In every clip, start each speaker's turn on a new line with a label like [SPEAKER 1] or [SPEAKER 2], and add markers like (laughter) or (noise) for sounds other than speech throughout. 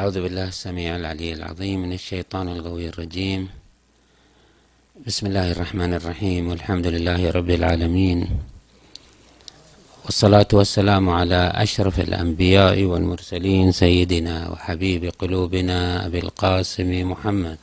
[SPEAKER 1] أعوذ بالله السميع العلي العظيم من الشيطان القوي الرجيم. بسم الله الرحمن الرحيم. والحمد لله رب العالمين. والصلاة والسلام على أشرف الأنبياء والمرسلين سيدنا وحبيب قلوبنا أبي القاسم محمد.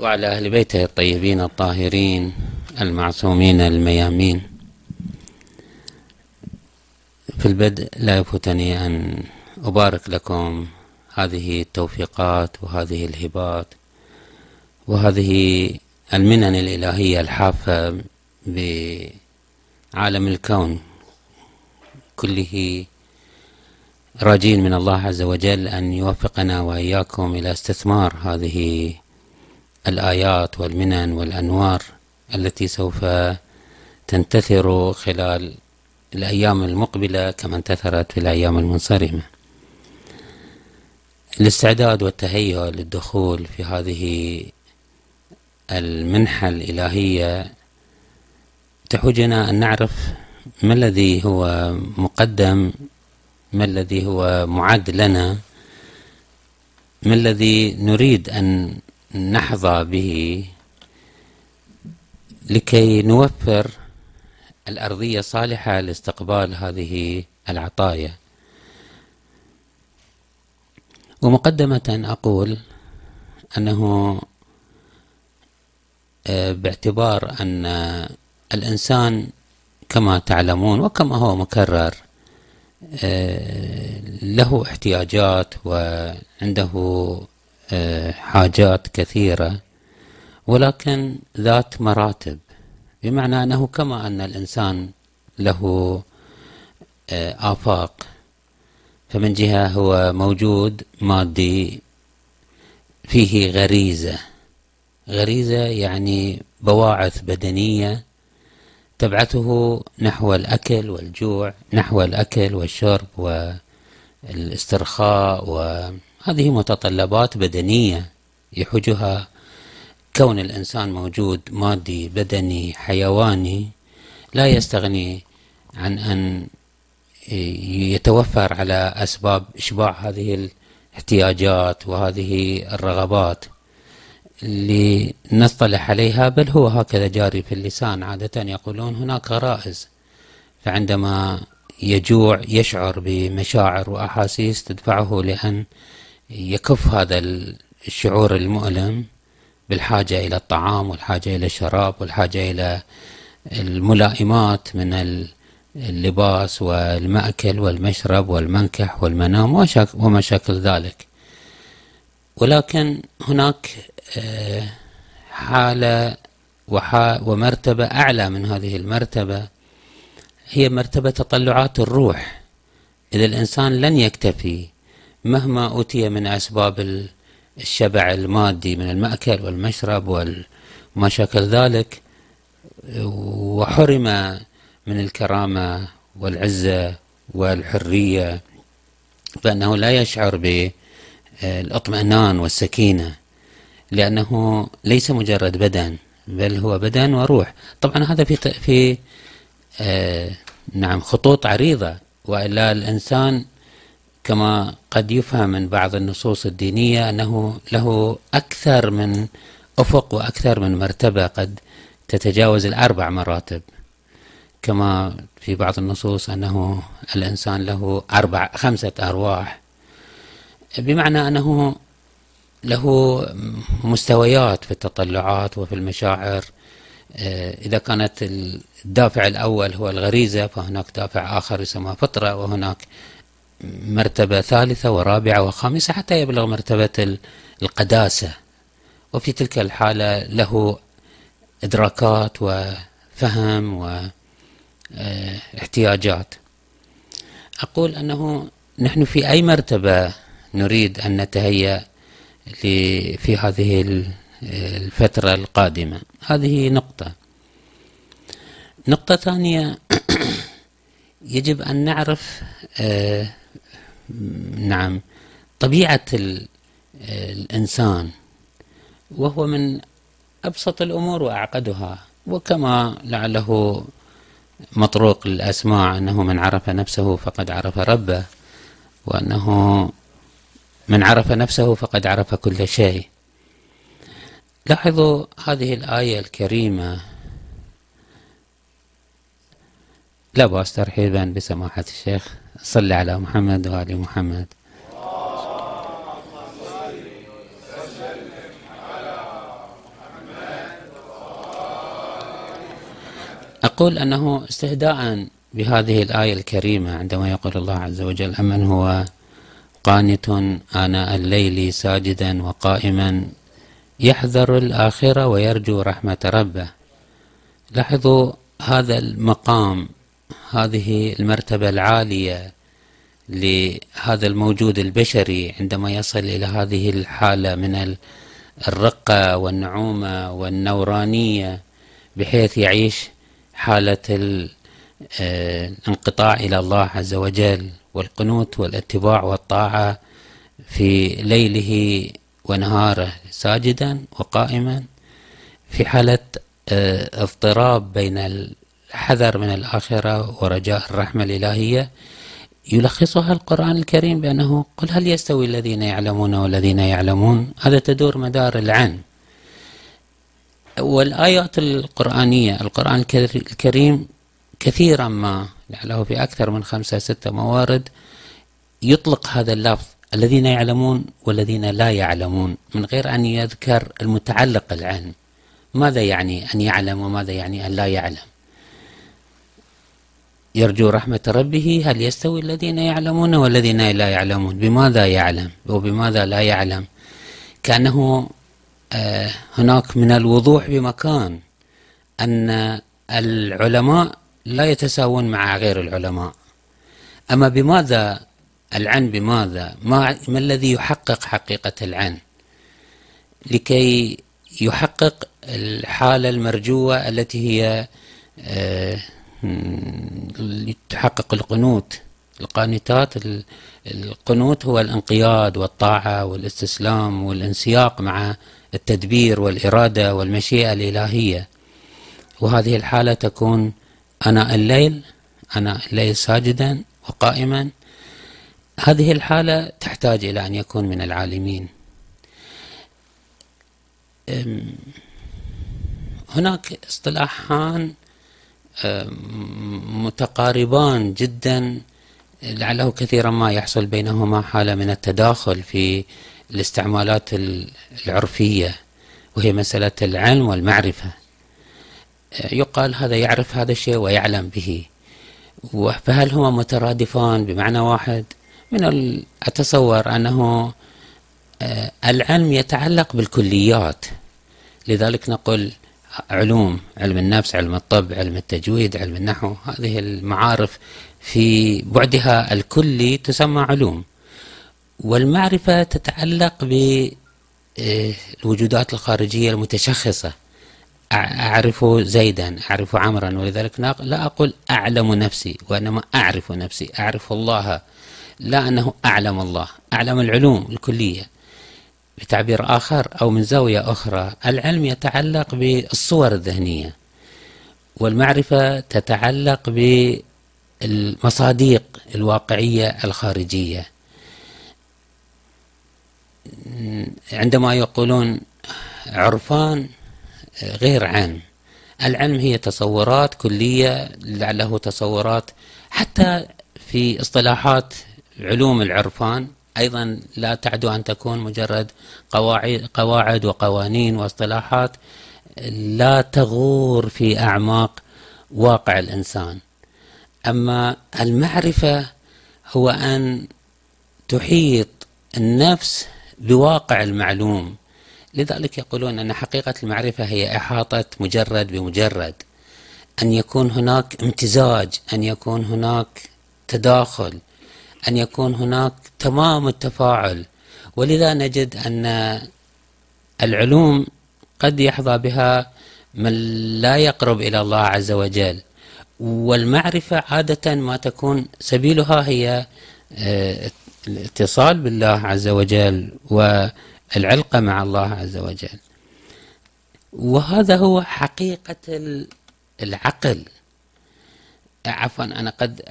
[SPEAKER 1] وعلى أهل بيته الطيبين الطاهرين. المعصومين الميامين. في البدء لا يفوتني أن أبارك لكم هذه التوفيقات وهذه الهبات وهذه المنن الإلهية الحافة بعالم الكون. كله راجين من الله عز وجل أن يوفقنا وإياكم إلى استثمار هذه الآيات والمنن والأنوار. التي سوف تنتثر خلال الأيام المقبلة كما انتثرت في الأيام المنصرمة. الاستعداد والتهيؤ للدخول في هذه المنحة الإلهية تحوجنا أن نعرف ما الذي هو مقدم ما الذي هو معد لنا ما الذي نريد أن نحظى به لكي نوفر الأرضية الصالحة لاستقبال هذه العطايا. ومقدمة أقول أنه آه، باعتبار أن الإنسان كما تعلمون وكما هو مكرر آه، له احتياجات وعنده آه، حاجات كثيرة. ولكن ذات مراتب. بمعنى أنه كما أن الإنسان له آه، آفاق فمن جهة هو موجود مادي فيه غريزة. غريزة يعني بواعث بدنية تبعثه نحو الأكل والجوع نحو الأكل والشرب والإسترخاء وهذه متطلبات بدنية يحوجها كون الإنسان موجود مادي بدني حيواني لا يستغني عن أن يتوفر على أسباب إشباع هذه الاحتياجات وهذه الرغبات لنصطلح عليها. بل هو هكذا جاري في اللسان. عادة يقولون هناك غرائز. فعندما يجوع يشعر بمشاعر وأحاسيس تدفعه لأن يكف هذا الشعور المؤلم. بالحاجة إلى الطعام والحاجة إلى الشراب والحاجة إلى الملائمات من اللباس والمأكل والمشرب والمنكح والمنام وما شاكل ذلك. ولكن هناك آه، حالة ومرتبة أعلى من هذه المرتبة. هي مرتبة تطلعات الروح. إذا الإنسان لن يكتفي مهما أوتي من أسباب الشبع المادي من المأكل والمشرب وما شاكل ذلك وحرم من الكرامة والعزة والحرية فإنه لا يشعر بالاطمئنان والسكينة لأنه ليس مجرد بدن بل هو بدن وروح. طبعا هذا في في آه نعم خطوط عريضة وإلا الإنسان كما قد يفهم من بعض النصوص الدينية أنه له أكثر من أفق وأكثر من مرتبة قد تتجاوز الأربع مراتب. كما في بعض النصوص أنه الإنسان له أربع خمسة أرواح. بمعنى أنه له مستويات في التطلعات وفي المشاعر. إذا كانت الدافع الأول هو الغريزة فهناك دافع آخر يسمى فطرة وهناك مرتبة ثالثة ورابعة وخامسة حتى يبلغ مرتبة القداسة. وفي تلك الحالة له إدراكات وفهم واحتياجات أقول أنه نحن في أي مرتبة نريد أن نتهيأ في هذه الفترة القادمة. هذه نقطة. نقطة ثانية. (coughs) يجب أن نعرف آه، نعم. طبيعة الإنسان وهو من أبسط الأمور وأعقدها وكما لعله مطروق للأسماع أنه من عرف نفسه فقد عرف ربه وأنه من عرف نفسه فقد عرف كل شيء. لاحظوا هذه الآية الكريمة لا بأس ترحيبا بسماحة الشيخ صل على محمد وآل محمد. أقول أنه استهداء بهذه الآية الكريمة عندما يقول الله عز وجل أمن هو قانت آناء الليل ساجدا وقائما يحذر الآخرة ويرجو رحمة ربه. لاحظوا هذا المقام هذه المرتبة العالية لهذا الموجود البشري عندما يصل إلى هذه الحالة من الرقة والنعومة والنورانية بحيث يعيش حالة آه، الانقطاع إلى الله عز وجل والقنوت والاتباع والطاعة في ليله ونهاره ساجدا وقائما في حالة آه، اضطراب بين الحذر من الآخرة ورجاء الرحمة الإلهية. يلخصها القرآن الكريم بأنه قل هل يستوي الذين يعلمون والذين يعلمون؟ هذا تدور مدار العن والآيات القرآنية القرآن الكريم كثيرا ما لعله في أكثر من خمسة ستة موارد يطلق هذا اللفظ الذين يعلمون والذين لا يعلمون من غير أن يذكر المتعلق العلم. ماذا يعني أن يعلم وماذا يعني أن لا يعلم؟ يرجو رحمة ربه هل يستوي الذين يعلمون والذين لا يعلمون؟ بماذا يعلم؟ وبماذا لا يعلم؟ كأنه آه، هناك من الوضوح بمكان أن العلماء لا يتساوون مع غير العلماء. أما بماذا العن؟ بماذا؟ ما, ما الذي يحقق حقيقة العن؟ لكي يحقق الحالة المرجوة التي هي آه، تحقق القنوت. القانتات القنوت هو الانقياد والطاعة والاستسلام والانسياق مع التدبير والإرادة والمشيئة الإلهية. وهذه الحالة تكون أنا الليل أنا الليل ساجدا وقائما. هذه الحالة تحتاج إلى أن يكون من العالمين. هناك اصطلاحان متقاربان جدا لعله كثيرا ما يحصل بينهما حالة من التداخل في الاستعمالات العرفية وهي مسألة العلم والمعرفة. يقال هذا يعرف هذا الشيء ويعلم به. فهل هما مترادفان؟ بمعنى واحد من أتصور أنه آه، العلم يتعلق بالكليات. لذلك نقول علوم علم النفس علم الطب علم التجويد علم النحو هذه المعارف في بعدها الكلي تسمى علوم. والمعرفة تتعلق بالوجودات الخارجية المتشخصة. أعرف زيدا أعرف عمرا. ولذلك لا أقول أعلم نفسي وإنما أعرف نفسي أعرف الله. لا أنه أعلم الله أعلم العلوم الكلية. بتعبير آخر أو من زاوية أخرى العلم يتعلق بالصور الذهنية والمعرفة تتعلق بالمصادق الواقعية الخارجية. عندما يقولون عرفان غير علم العلم هي تصورات كلية لعله تصورات حتى في اصطلاحات علوم العرفان أيضا لا تعدو أن تكون مجرد قواعد, وقوانين واصطلاحات لا تغور في أعماق واقع الإنسان. أما المعرفة هو أن تحيط النفس بواقع المعلوم. لذلك يقولون أن حقيقة المعرفة هي إحاطة مجرد بمجرد. أن يكون هناك امتزاج أن يكون هناك تداخل. أن يكون هناك تمام التفاعل. ولذا نجد أن العلوم قد يحظى بها من لا يقرب إلى الله عز وجل. والمعرفة عادة ما تكون سبيلها هي آه، الاتصال بالله عز وجل والعلقة مع الله عز وجل. وهذا هو حقيقة العقل. عفوا أنا قد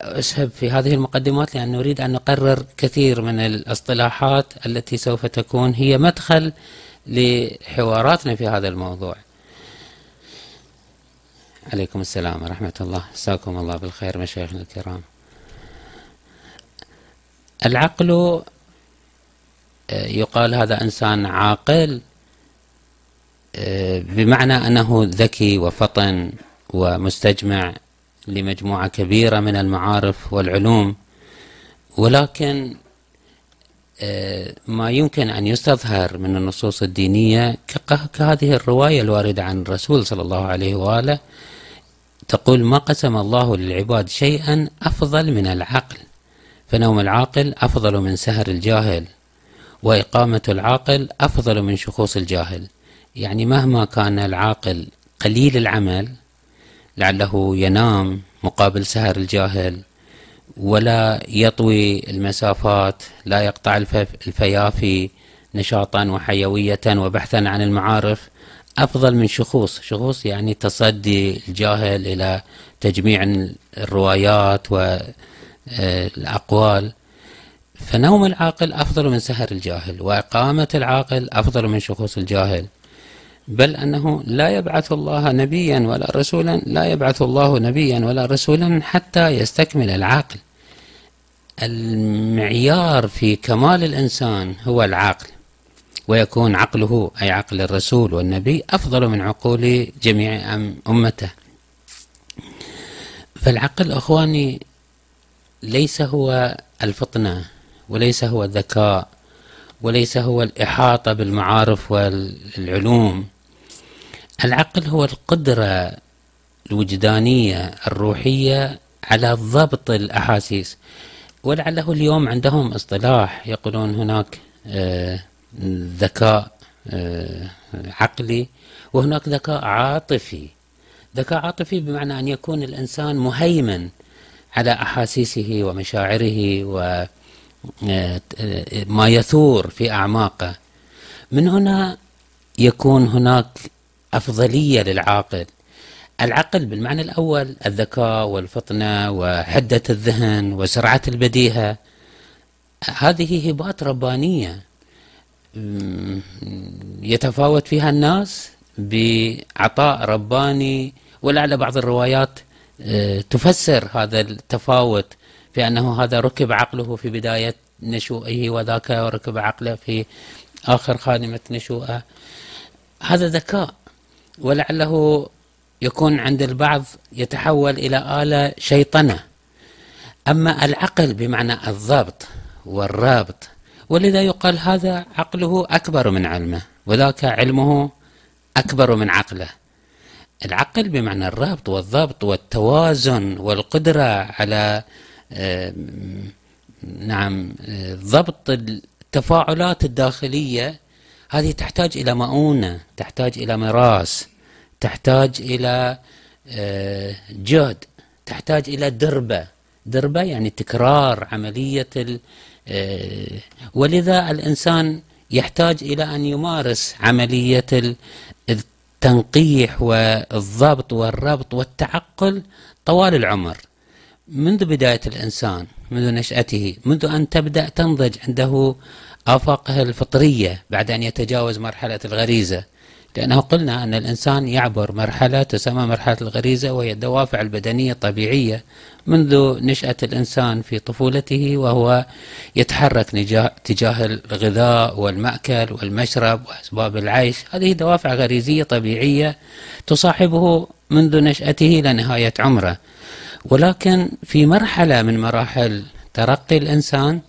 [SPEAKER 1] أسهب في هذه المقدمات لأن نريد أن نقرر كثير من الاصطلاحات التي سوف تكون هي مدخل لحواراتنا في هذا الموضوع. عليكم السلام ورحمة الله. مساكم الله بالخير مشايخنا الكرام. العقل آه، يقال هذا إنسان عاقل آه، بمعنى أنه ذكي وفطن ومستجمع. لمجموعة كبيرة من المعارف والعلوم ولكن آه، ما يمكن أن يستظهر من النصوص الدينية كهذه الرواية الواردة عن الرسول صلى الله عليه وآله تقول ما قسم الله للعباد شيئا أفضل من العقل فنوم العاقل أفضل من سهر الجاهل وإقامة العاقل أفضل من شخوص الجاهل. يعني مهما كان العاقل قليل العمل لعله ينام مقابل سهر الجاهل ولا يطوي المسافات لا يقطع الفيافي نشاطا وحيوية وبحثا عن المعارف. أفضل من شخوص. شخوص يعني تصدي الجاهل إلى تجميع الروايات والأقوال فنوم العاقل أفضل من سهر الجاهل وإقامة العاقل أفضل من شخوص الجاهل. بل أنه لا يبعث الله نبيا ولا رسولا لا يبعث الله نبيا ولا رسولا حتى يستكمل العقل. المعيار في كمال الإنسان هو العقل ويكون عقله أي عقل الرسول والنبي أفضل من عقول جميع أمته. فالعقل أخواني ليس هو الفطنة وليس هو الذكاء وليس هو الإحاطة بالمعارف والعلوم. العقل هو القدرة الوجدانية الروحية على ضبط الأحاسيس. ولعله اليوم عندهم اصطلاح يقولون هناك آه ذكاء آه، عقلي وهناك ذكاء عاطفي. ذكاء عاطفي بمعنى أن يكون الإنسان مهيمن على أحاسيسه ومشاعره وما آه، يثور في أعماقه. من هنا يكون هناك أفضلية للعاقل. العقل بالمعنى الأول الذكاء والفطنة وحدة الذهن وسرعة البديهة. هذه هبات ربانية يتفاوت فيها الناس بعطاء رباني. ولعل بعض الروايات آه، تفسر هذا التفاوت في أنه هذا ركب عقله في بداية نشوئه وذاك ركب عقله في آخر خادمة نشوئه. هذا ذكاء. ولعله يكون عند البعض يتحول إلى آلة شيطنة. أما العقل بمعنى الضبط والرابط ولذا يقال هذا عقله أكبر من علمه وذاك علمه أكبر من عقله. العقل بمعنى الربط والضبط والتوازن والقدرة على آه، نعم ضبط التفاعلات الداخلية هذه تحتاج إلى مؤونة تحتاج إلى مراس تحتاج إلى آه، جهد تحتاج إلى دربة. دربة يعني تكرار عملية آه، ولذا الإنسان يحتاج إلى أن يمارس عملية التنقيح والضبط والربط والتعقل طوال العمر. منذ بداية الإنسان منذ نشأته منذ أن تبدأ تنضج عنده آفاقه الفطرية بعد أن يتجاوز مرحلة الغريزة. لأنه قلنا أن الإنسان يعبر مرحلة تسمى مرحلة الغريزة وهي الدوافع البدنية الطبيعية منذ نشأة الإنسان في طفولته وهو يتحرك تجاه الغذاء والمأكل والمشرب وأسباب العيش. هذه دوافع غريزية طبيعية تصاحبه منذ نشأته إلى نهاية عمره. ولكن في مرحلة من مراحل ترقي الإنسان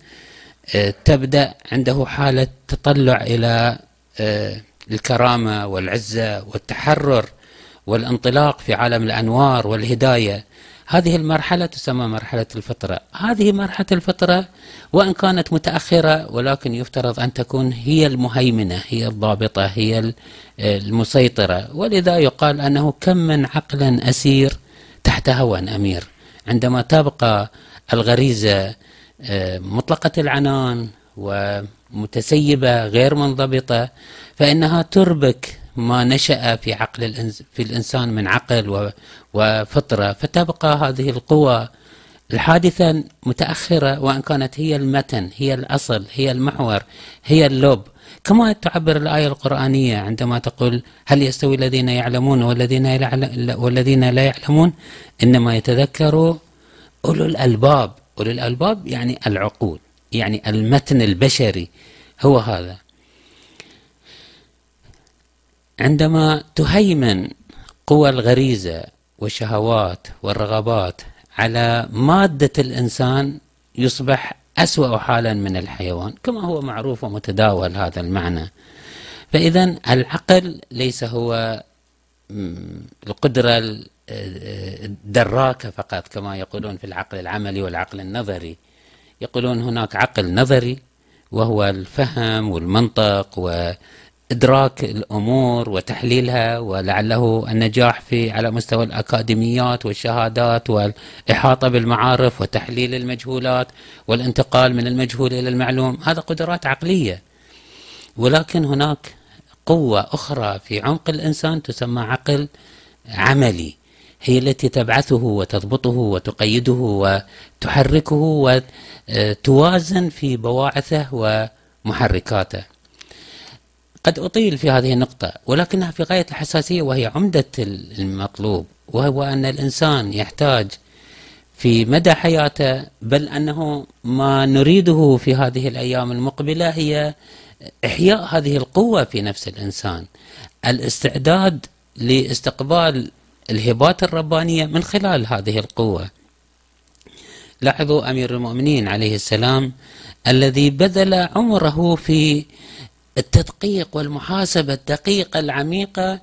[SPEAKER 1] آه، تبدأ عنده حالة تطلع إلى الكرامة والعزة والتحرر والانطلاق في عالم الأنوار والهداية. هذه المرحلة تسمى مرحلة الفطرة. هذه مرحلة الفطرة وإن كانت متأخرة ولكن يفترض أن تكون هي المهيمنة هي الضابطة هي المسيطرة. ولذا يقال أنه كم من عقل أسير تحت هوى أمير. عندما تبقى الغريزة آه، مطلقة العنان ومتسيبة غير منضبطة فإنها تربك ما نشأ في عقل الإنس في الإنسان من عقل وفطرة. فتبقى هذه القوى الحادثة متأخرة وإن كانت هي المتن هي الأصل هي المحور هي اللب. كما تعبر الآية القرآنية عندما تقول هل يستوي الذين يعلمون والذين والذين لا يعلمون؟ إنما يتذكر أولو الألباب. أولو الألباب يعني العقول يعني المتن البشري هو هذا. عندما تهيمن قوى الغريزة والشهوات والرغبات على مادة الإنسان يصبح أسوأ حالا من الحيوان كما هو معروف ومتداول هذا المعنى. فإذا العقل ليس هو القدرة الدراكة فقط كما يقولون في العقل العملي والعقل النظري. يقولون هناك عقل نظري وهو الفهم والمنطق إدراك الأمور وتحليلها ولعله النجاح في على مستوى الأكاديميات والشهادات والإحاطة بالمعارف وتحليل المجهولات والانتقال من المجهول إلى المعلوم. هذا قدرات عقلية. ولكن هناك قوة أخرى في عمق الإنسان تسمى عقل عملي. هي التي تبعثه وتضبطه وتقيده وتحركه وتوازن في بواعثه ومحركاته. قد أطيل في هذه النقطة ولكنها في غاية الحساسية وهي عمدة المطلوب وهو أن الإنسان يحتاج في مدى حياته بل أنه ما نريده في هذه الأيام المقبلة هي إحياء هذه القوة في نفس الإنسان. الاستعداد لاستقبال الهبات الربانية من خلال هذه القوة. لاحظوا أمير المؤمنين عليه السلام الذي بذل عمره في التدقيق والمحاسبة الدقيقة العميقة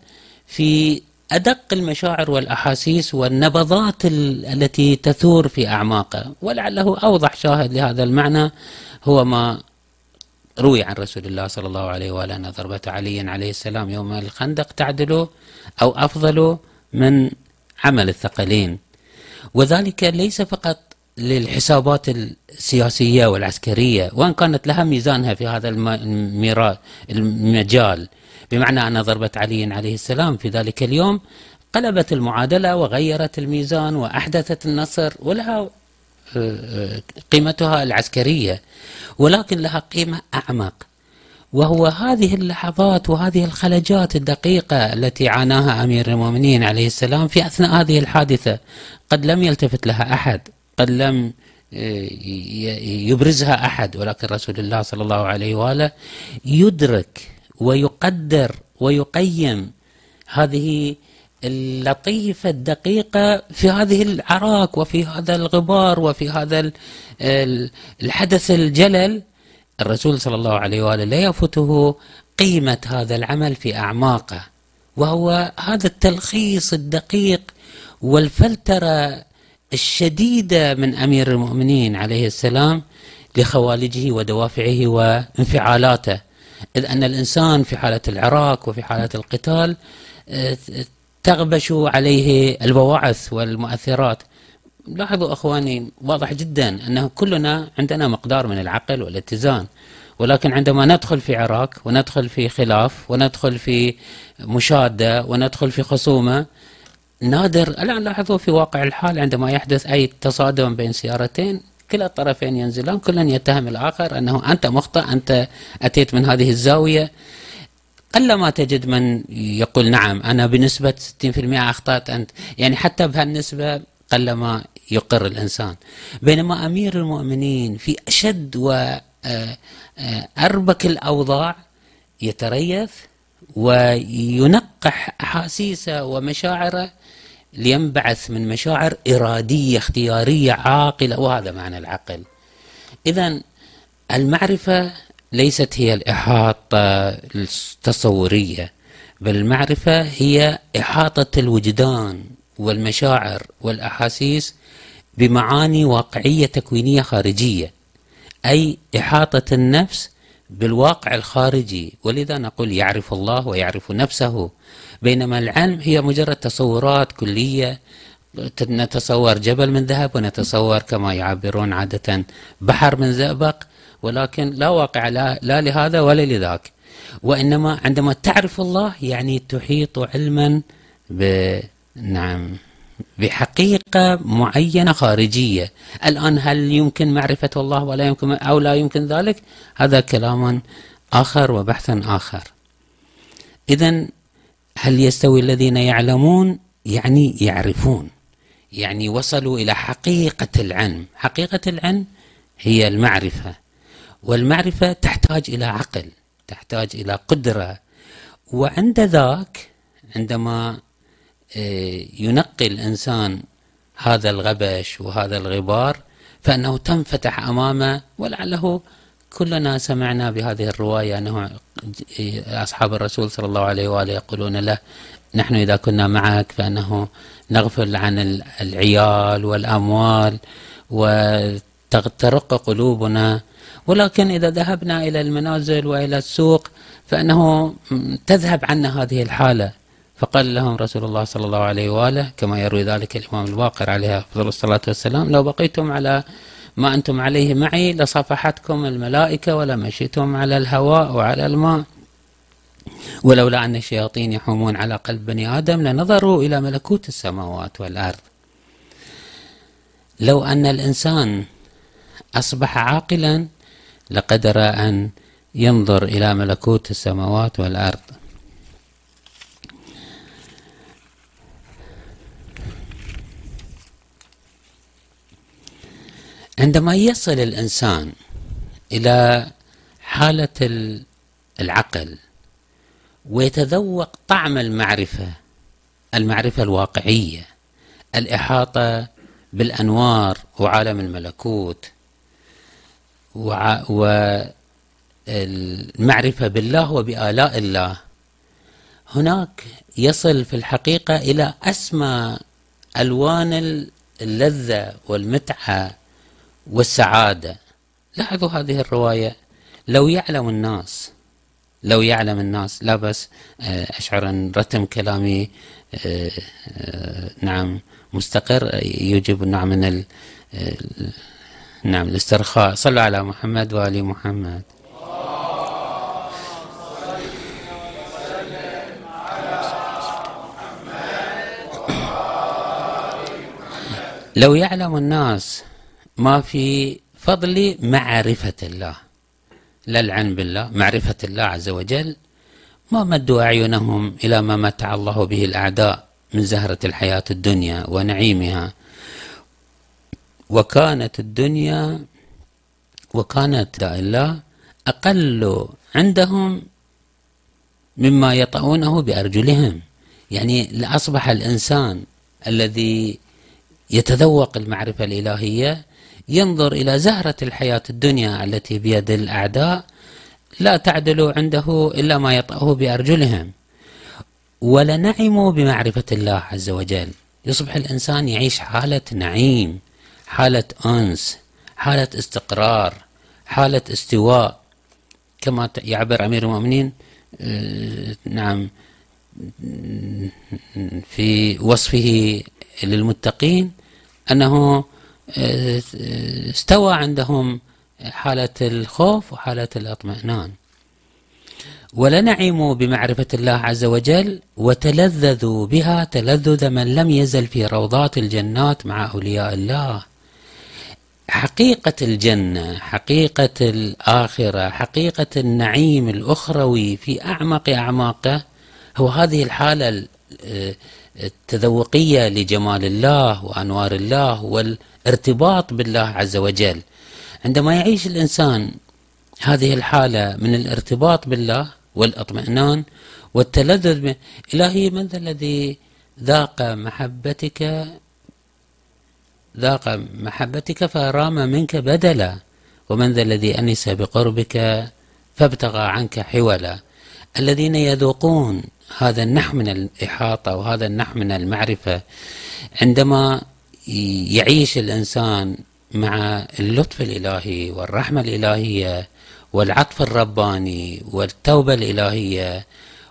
[SPEAKER 1] في أدق المشاعر والأحاسيس والنبضات التي تثور في أعماقه. ولعله أوضح شاهد لهذا المعنى هو ما روي عن رسول الله صلى الله عليه وآله أن ضربة علي عليه السلام يوم الخندق تعدل أو أفضل من عمل الثقلين. وذلك ليس فقط للحسابات السياسية والعسكرية وإن كانت لها ميزانها في هذا المجال. بمعنى أن ضربة علي عليه السلام في ذلك اليوم قلبت المعادلة وغيرت الميزان وأحدثت النصر ولها آه، آه، قيمتها العسكرية. ولكن لها قيمة أعمق. وهو هذه اللحظات وهذه الخلجات الدقيقة التي عاناها أمير المؤمنين عليه السلام في أثناء هذه الحادثة. قد لم يلتفت لها أحد قد لم آه، يبرزها أحد ولكن رسول الله صلى الله عليه وآله يدرك ويقدر ويقيم هذه اللطيفة الدقيقة في هذه العراك وفي هذا الغبار وفي هذا الحدث الجلل. الرسول صلى الله عليه وآله لا يفوته قيمة هذا العمل في أعماقه وهو هذا التلخيص الدقيق والفلترة الشديدة من أمير المؤمنين عليه السلام لخوالجه ودوافعه وانفعالاته. إذ أن الإنسان في حالة العراك وفي حالة القتال آه، تغبش عليه البواعث والمؤثرات. لاحظوا أخواني واضح جدا أنه كلنا عندنا مقدار من العقل والاتزان ولكن عندما ندخل في عراك وندخل في خلاف وندخل في مشادة وندخل في خصومة نادر الآن لاحظوا في واقع الحال عندما يحدث أي تصادم بين سيارتين كلا الطرفين ينزلان كل يتهم الآخر أنه أنت مخطئ أنت أتيت من هذه الزاوية. قلما تجد من يقول نعم أنا بنسبة 60% أخطأت أنت؟ يعني حتى بهالنسبة قلما يقر الإنسان. بينما أمير المؤمنين في أشد وأربك آه، آه، الأوضاع يتريث وينقح أحاسيسه ومشاعره لينبعث من مشاعر إرادية اختيارية عاقلة وهذا معنى العقل. إذا المعرفة ليست هي الإحاطة التصورية بل المعرفة هي إحاطة الوجدان. والمشاعر والأحاسيس بمعاني واقعية تكوينية خارجية أي إحاطة النفس بالواقع الخارجي. ولذا نقول يعرف الله ويعرف نفسه. بينما العلم هي مجرد تصورات كلية نتصور جبل من ذهب ونتصور كما يعبرون عادة بحر من زئبق ولكن لا واقع لا, لا لهذا ولا لذاك. وإنما عندما تعرف الله يعني تحيط علما ب نعم. بحقيقة معينة خارجية. الآن هل يمكن معرفة الله ولا يمكن أو لا يمكن ذلك؟ هذا كلام آخر وبحث آخر. إذا هل يستوي الذين يعلمون؟ يعني يعرفون. يعني وصلوا إلى حقيقة العلم. حقيقة العلم هي المعرفة. والمعرفة تحتاج إلى عقل تحتاج إلى قدرة. وعند ذاك عندما ينقي الإنسان هذا الغبش وهذا الغبار فإنه تنفتح أمامه ولعله كلنا سمعنا بهذه الرواية أنه أصحاب الرسول صلى الله عليه وآله يقولون له نحن إذا كنا معك فإنه نغفل عن العيال والأموال وترق قلوبنا ولكن إذا ذهبنا إلى المنازل وإلى السوق فإنه تذهب عنا هذه الحالة. فقال لهم رسول الله صلى الله عليه وآله كما يروي ذلك الإمام الباقر عليه أفضل الصلاة والسلام لو بقيتم على ما أنتم عليه معي لصافحتكم الملائكة ولمشيتم على الهواء وعلى الماء. ولولا أن الشياطين يحومون على قلب بني آدم لنظروا إلى ملكوت السماوات والأرض. لو أن الإنسان أصبح عاقلا لقدر أن ينظر إلى ملكوت السماوات والأرض. عندما يصل الإنسان إلى حالة العقل ويتذوق طعم المعرفة المعرفة الواقعية الإحاطة بالأنوار وعالم الملكوت والمعرفة بالله وبآلاء الله هناك يصل في الحقيقة إلى أسمى ألوان اللذة والمتعة والسعادة. لاحظوا هذه الرواية. لو يعلم الناس لو يعلم الناس لا بس آه، أشعر أن رتم كلامي آه، آه، نعم مستقر. يوجب نوع من ال نعم الاسترخاء. صلوا على محمد وآل محمد. لو يعلم الناس ما في فضل معرفة الله. لا العلم بالله معرفة الله عز وجل. ما مدوا أعينهم إلى ما متع الله به الأعداء من زهرة الحياة الدنيا ونعيمها. وكانت الدنيا وكانت الله أقل عندهم مما يطؤونه بأرجلهم. يعني لأصبح الإنسان الذي يتذوق المعرفة الإلهية ينظر إلى زهرة الحياة الدنيا التي بيد الأعداء لا تعدل عنده إلا ما يطأه بأرجلهم. ولنعموا بمعرفة الله عز وجل. يصبح الإنسان يعيش حالة نعيم حالة أنس حالة استقرار حالة استواء. كما يعبر أمير المؤمنين آه، نعم في وصفه للمتقين أنه استوى عندهم حالة الخوف وحالة الاطمئنان. ولنعموا بمعرفة الله عز وجل وتلذذوا بها تلذذ من لم يزل في روضات الجنات مع أولياء الله. حقيقة الجنة حقيقة الآخرة حقيقة النعيم الأخروي في أعمق أعماقه هو هذه الحالة التذوقية لجمال الله وأنوار الله والارتباط بالله عز وجل. عندما يعيش الإنسان هذه الحالة من الارتباط بالله والإطمئنان والتلذذ إلهي من ذا الذي ذاق محبتك؟ ذاق محبتك فرام منك بدلا ومن ذا الذي أنس بقربك فابتغى عنك حولا. الذين يذوقون هذا النحو من الإحاطة وهذا النحو من المعرفة. عندما يعيش الإنسان مع اللطف الإلهي والرحمة الإلهية والعطف الرباني والتوبة الإلهية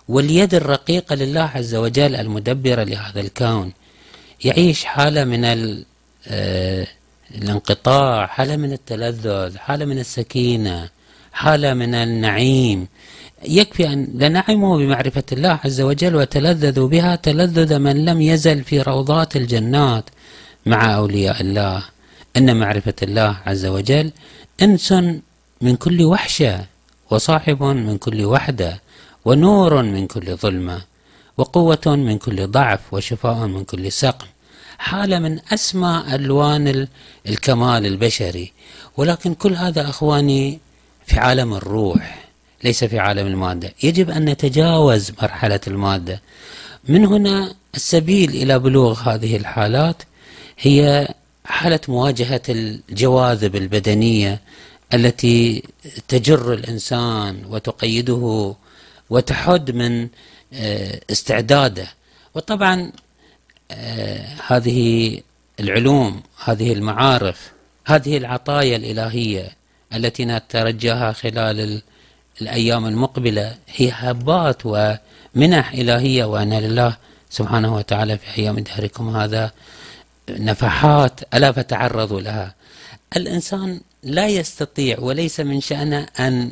[SPEAKER 1] واليد الرقيقة لله عز وجل المدبرة لهذا الكون يعيش حالة من آه، الانقطاع حالة من التلذذ حالة من السكينة حالة من النعيم. يكفي أن لنعموا بمعرفة الله عز وجل وتلذذوا بها تلذذ من لم يزل في روضات الجنات مع أولياء الله. أن معرفة الله عز وجل أنس من كل وحشة وصاحب من كل وحدة ونور من كل ظلمة وقوة من كل ضعف وشفاء من كل سقم. حالة من أسمى ألوان الكمال البشري. ولكن كل هذا أخواني في عالم الروح. ليس في عالم المادة. يجب أن نتجاوز مرحلة المادة. من هنا السبيل إلى بلوغ هذه الحالات هي حالة مواجهة الجواذب البدنية التي تجر الإنسان وتقيده وتحد من آه، استعداده. وطبعا آه، هذه العلوم هذه المعارف هذه العطايا الإلهية التي نترجاها خلال الأيام المقبلة هي هبات ومنح إلهية وأن لله سبحانه وتعالى في أيام دهركم هذا نفحات ألا فتعرضوا لها. الإنسان لا يستطيع وليس من شأنه أن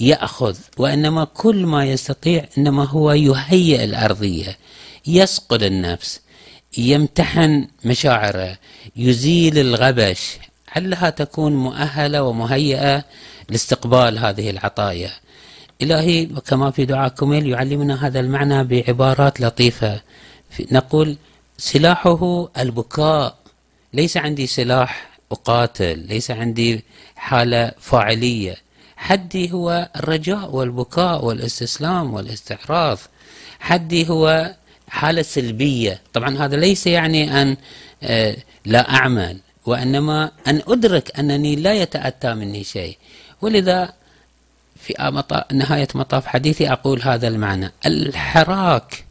[SPEAKER 1] يأخذ وإنما كل ما يستطيع إنما هو يهيئ الأرضية يصقل النفس يمتحن مشاعره يزيل الغبش. علها تكون مؤهلة ومهيئة لاستقبال هذه العطايا؟ إلهي كما في دعاء كميل يعلمنا هذا المعنى بعبارات لطيفة. نقول سلاحه البكاء. ليس عندي سلاح أقاتل ليس عندي حالة فاعلية. حدي هو الرجاء والبكاء والاستسلام والاستعراض حدي هو حالة سلبية. طبعا هذا ليس يعني أن آه، لا أعمل وإنما أن أدرك أنني لا يتأتى مني شيء. ولذا في نهاية مطاف حديثي أقول هذا المعنى. الحراك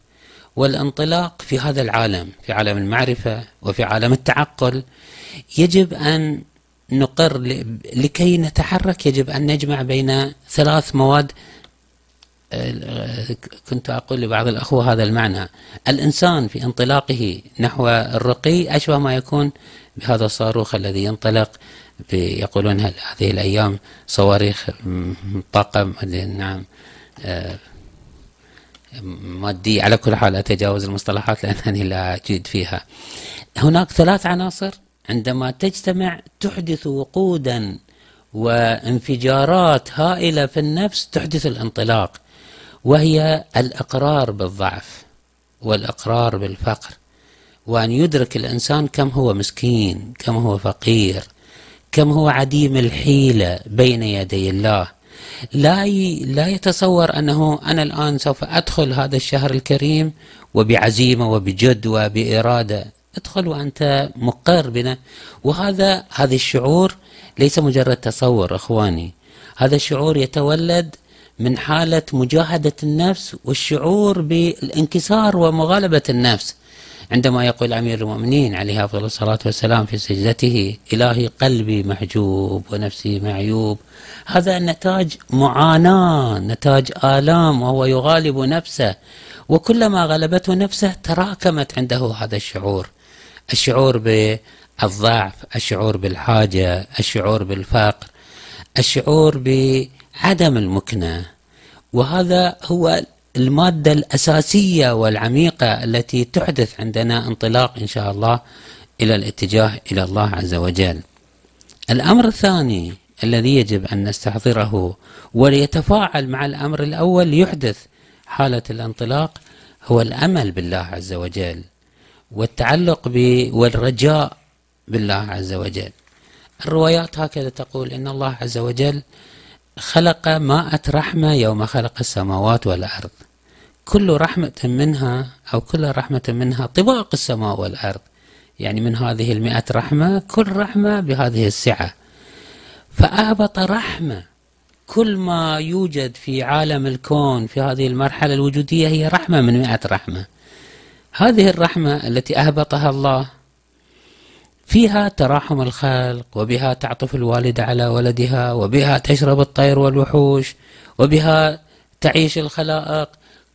[SPEAKER 1] والانطلاق في هذا العالم في عالم المعرفة وفي عالم التعقل يجب أن نقر لكي نتحرك. يجب أن نجمع بين ثلاث مواد. كنت أقول لبعض الأخوة هذا المعنى. الإنسان في انطلاقه نحو الرقي أشبه ما يكون بهذا الصاروخ الذي ينطلق يقولون هذه الأيام صواريخ طاقة نعم آه، مادية. على كل حال أتجاوز المصطلحات لأنني لا أجيد فيها. هناك ثلاث عناصر عندما تجتمع تحدث وقودا وانفجارات هائلة في النفس تحدث الانطلاق وهي الإقرار بالضعف والإقرار بالفقر وأن يدرك الإنسان كم هو مسكين كم هو فقير كم هو عديم الحيلة بين يدي الله. لا لا يتصور أنه أنا الآن سوف أدخل هذا الشهر الكريم وبعزيمة وبجد وبإرادة ادخل وأنت مقر بنا. وهذا هذا الشعور ليس مجرد تصور أخواني. هذا الشعور يتولد من حالة مجاهدة النفس والشعور بالانكسار ومغالبة النفس. عندما يقول أمير المؤمنين عليه أفضل الصلاة والسلام في سجدته إلهي قلبي محجوب ونفسي معيوب. هذا نتاج معاناة نتاج آلام وهو يغالب نفسه. وكلما غلبته نفسه تراكمت عنده هذا الشعور. الشعور بالضعف الشعور بالحاجة الشعور بالفقر الشعور بعدم المكنة. وهذا هو المادة الأساسية والعميقة التي تحدث عندنا انطلاق إن شاء الله إلى الاتجاه إلى الله عز وجل. الأمر الثاني الذي يجب أن نستحضره وليتفاعل مع الأمر الأول ليحدث حالة الانطلاق هو الأمل بالله عز وجل والتعلق ب والرجاء بالله عز وجل. الروايات هكذا تقول إن الله عز وجل خلق ماءة رحمة يوم خلق السماوات والأرض. كل رحمة منها أو كل رحمة منها طباق السماء والأرض. يعني من هذه المئة رحمة كل رحمة بهذه السعة. فأهبط رحمة. كل ما يوجد في عالم الكون في هذه المرحلة الوجودية هي رحمة من مئة رحمة. هذه الرحمة التي أهبطها الله فيها تراحم الخلق وبها تعطف الوالدة على ولدها وبها تشرب الطير والوحوش وبها تعيش الخلائق.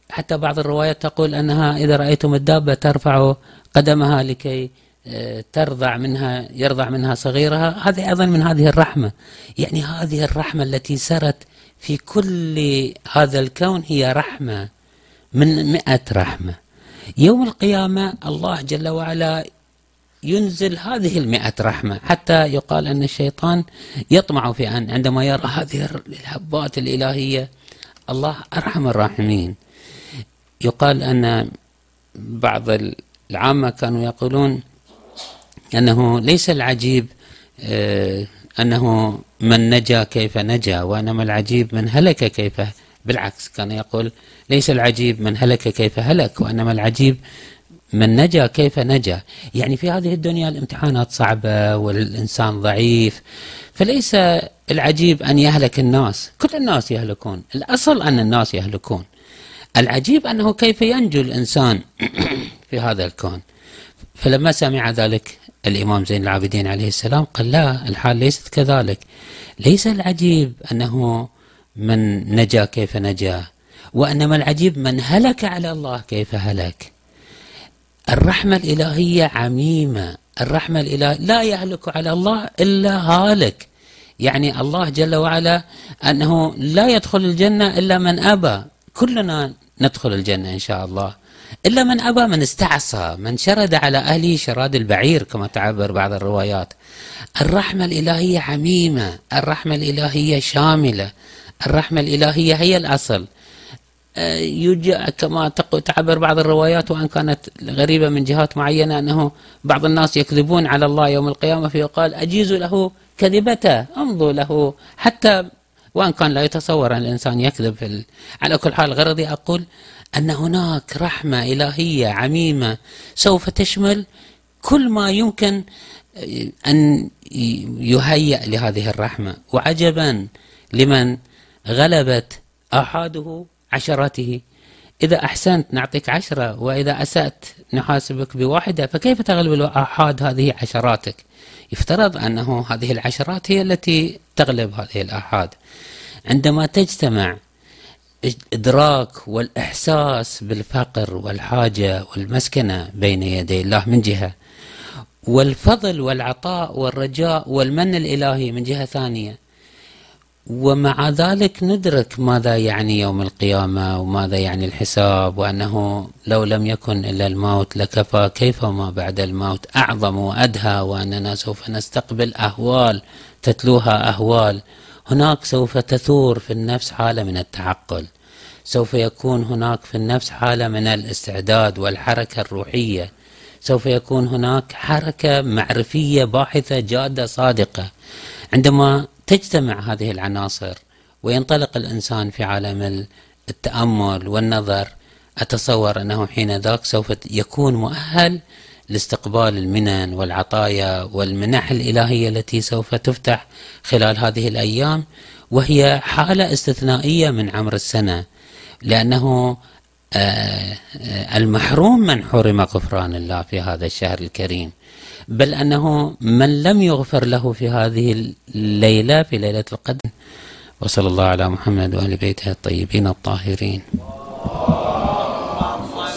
[SPEAKER 1] حتى بعض الروايات تقول أنها إذا رأيتم الدابة ترفع قدمها لكي آه، ترضع منها يرضع منها صغيرها. هذه أيضا من هذه الرحمة. يعني هذه الرحمة التي سرت في كل هذا الكون هي رحمة من مئة رحمة. يوم القيامة الله جل وعلا ينزل هذه المئة رحمة. حتى يقال أن الشيطان يطمع في أن عندما يرى هذه الهبات الإلهية الله أرحم الراحمين. يقال أن بعض العامة كانوا يقولون أنه ليس العجيب آه، أنه من نجا كيف نجا وإنما العجيب من هلك كيف بالعكس كان يقول ليس العجيب من هلك كيف هلك وإنما العجيب من نجا كيف نجا. يعني في هذه الدنيا الامتحانات صعبة والإنسان ضعيف فليس العجيب أن يهلك الناس. كل الناس يهلكون. الأصل أن الناس يهلكون. العجيب أنه كيف ينجو الإنسان (clears throat) في هذا الكون. فلما سمع ذلك الإمام زين العابدين عليه السلام قال لا الحال ليست كذلك. ليس العجيب أنه من نجا كيف نجا وإنما العجيب من هلك على الله كيف هلك. الرحمة الإلهية عميمة. الرحمة الإلهية لا يهلك على الله إلا هالك. يعني الله جل وعلا أنه لا يدخل الجنة إلا من أبى. كلنا ندخل الجنة إن شاء الله. إلا من أبى من استعصى من شرد على أهله شراد البعير كما تعبر بعض الروايات. الرحمة الإلهية عميمة. الرحمة الإلهية شاملة. الرحمة الإلهية هي الأصل. يوجد كما تعبر بعض الروايات وإن كانت غريبة من جهات معينة أنه بعض الناس يكذبون على الله يوم القيامة فيقال اجيزوا له كذبته أمضوا له حتى وإن كان لا يتصور أن الإنسان يكذب في. على كل حال غرضي أقول أن هناك رحمة إلهية عميمة سوف تشمل كل ما يمكن أن يهيأ لهذه الرحمة وعجبا لمن غلبت أحاده عشراته. إذا أحسنت نعطيك عشرة وإذا أسأت نحاسبك بواحدة فكيف تغلب الآحاد هذه عشراتك؟ يفترض أنه هذه العشرات هي التي تغلب هذه الآحاد. عندما تجتمع الإدراك والإحساس بالفقر والحاجة والمسكنة بين يدي الله من جهة والفضل والعطاء والرجاء والمن الإلهي من جهة ثانية ومع ذلك ندرك ماذا يعني يوم القيامة وماذا يعني الحساب وأنه لو لم يكن إلا الموت لكفى كيف ما بعد الموت؟ أعظم وأدهى وأننا سوف نستقبل أهوال تتلوها أهوال. هناك سوف تثور في النفس حالة من التعقل. سوف يكون هناك في النفس حالة من الاستعداد والحركة الروحية. سوف يكون هناك حركة معرفية باحثة جادة صادقة. عندما تجتمع هذه العناصر وينطلق الإنسان في عالم التأمل والنظر. أتصور أنه حين ذاك سوف يكون مؤهل لاستقبال المنن والعطايا والمنح الإلهية التي سوف تفتح خلال هذه الأيام وهي حالة استثنائية من عمر السنة لأنه آه، آه، المحروم من حرم غفران الله في هذا الشهر الكريم. بل أنه من لم يغفر له في هذه الليلة في ليلة القدر وصلى الله على محمد وآل بيته الطيبين الطاهرين.